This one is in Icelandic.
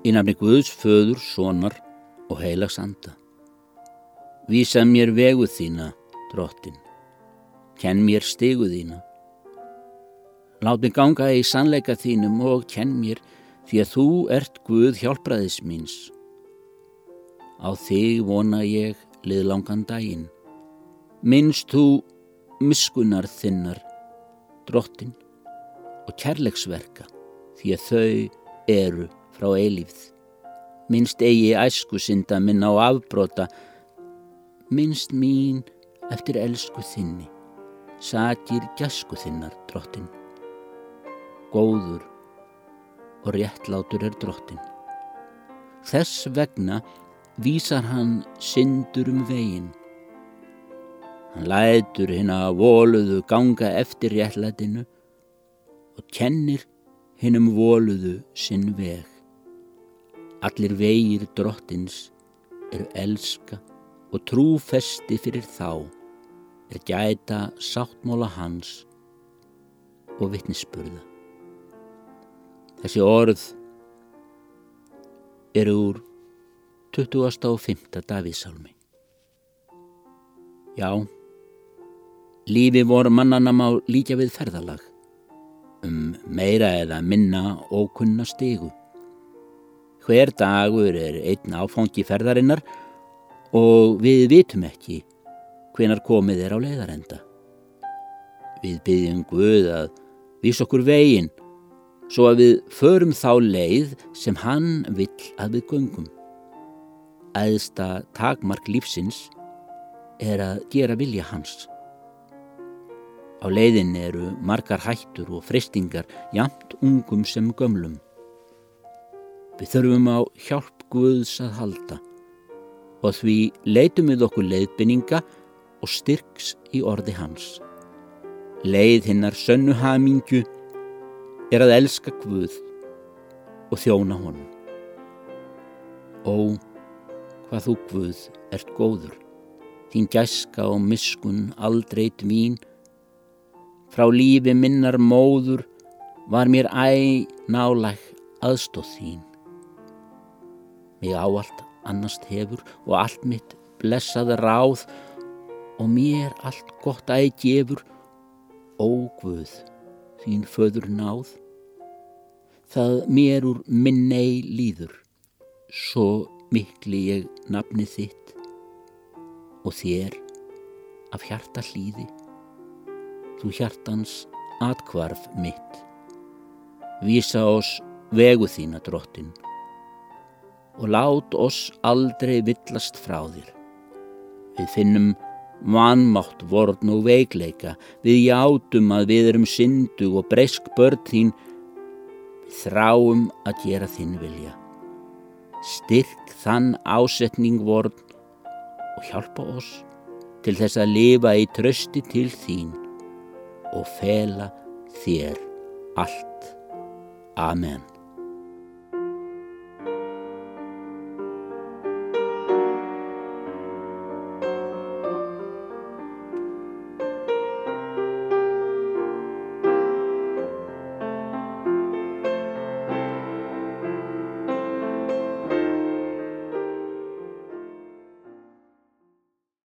Í nafni Guðs, föður, sonar og heilags anda. Vísa mér vegu þína, drottin. Kenn mér stigu þína. Lát mig ganga í sannleika þínum og kenn mér því að þú ert Guð hjálpraðis míns. Á þig vona ég liðlangan daginn. Minnst þú miskunar þinnar, drottin, og kærleiksverka því að þau eru frá eilífð. Minnst eigi æsku synda minna á afbrota, minnst mín eftir elsku þinni, sakir gæsku þinnar, drottin. Góður og réttlátur er drottin. Þess vegna vísar hann syndur um veginn. Hann lætur hinn að voluðu ganga eftir réttlætinu og kennir hinn um voluðu sinn veg. Allir vegir drottins eru elska og trúfesti fyrir þá er gæta sáttmóla hans og vittnisspurða. Þessi orð eru úr 25. Davíðsálmi. Já, lífi voru mannana má líka við ferðalag um meira eða minna ókunna stegu. Hver dagur er einn áfangi ferðarinnar og við vitum ekki hvenar komið er á leiðarenda. Við byggjum Guð að vísa okkur veginn svo að við förum þá leið sem hann vill að við göngum æðsta takmark lífsins er að gera vilja hans. Á leiðin eru margar hættur og fristingar jamt ungum sem gömlum. Við þurfum á hjálp Guðs að halda og því leitum við okkur leiðbynninga og styrks í orði hans. Leið hinnar sönnu hamingju er að elska Guð og þjóna honum. Ó, hvað þú Guð ert góður, þín gæska og miskun aldreit mín, frá lífi minnar móður var mér æ nálæg aðstóð þín. Mig áallt annast hefur og allt mitt blessað ráð og mér allt gott æg gefur, ó Guð, þín föður náð. Það mér úr minnei líður, svo mikli ég nafni þitt og þér af hjarta hlýði. Þú hjartans atkvarf mitt. Vísa oss vegu þína drottin og lát oss aldrei villast frá þér við finnum vanmátt vorn og veikleika við játum að við erum syndu og breysk börn þín þráum að gera þinn vilja styrk þann ásetning vorn og hjálpa oss til þess að lifa í trösti til þín og fela þér allt. Amen.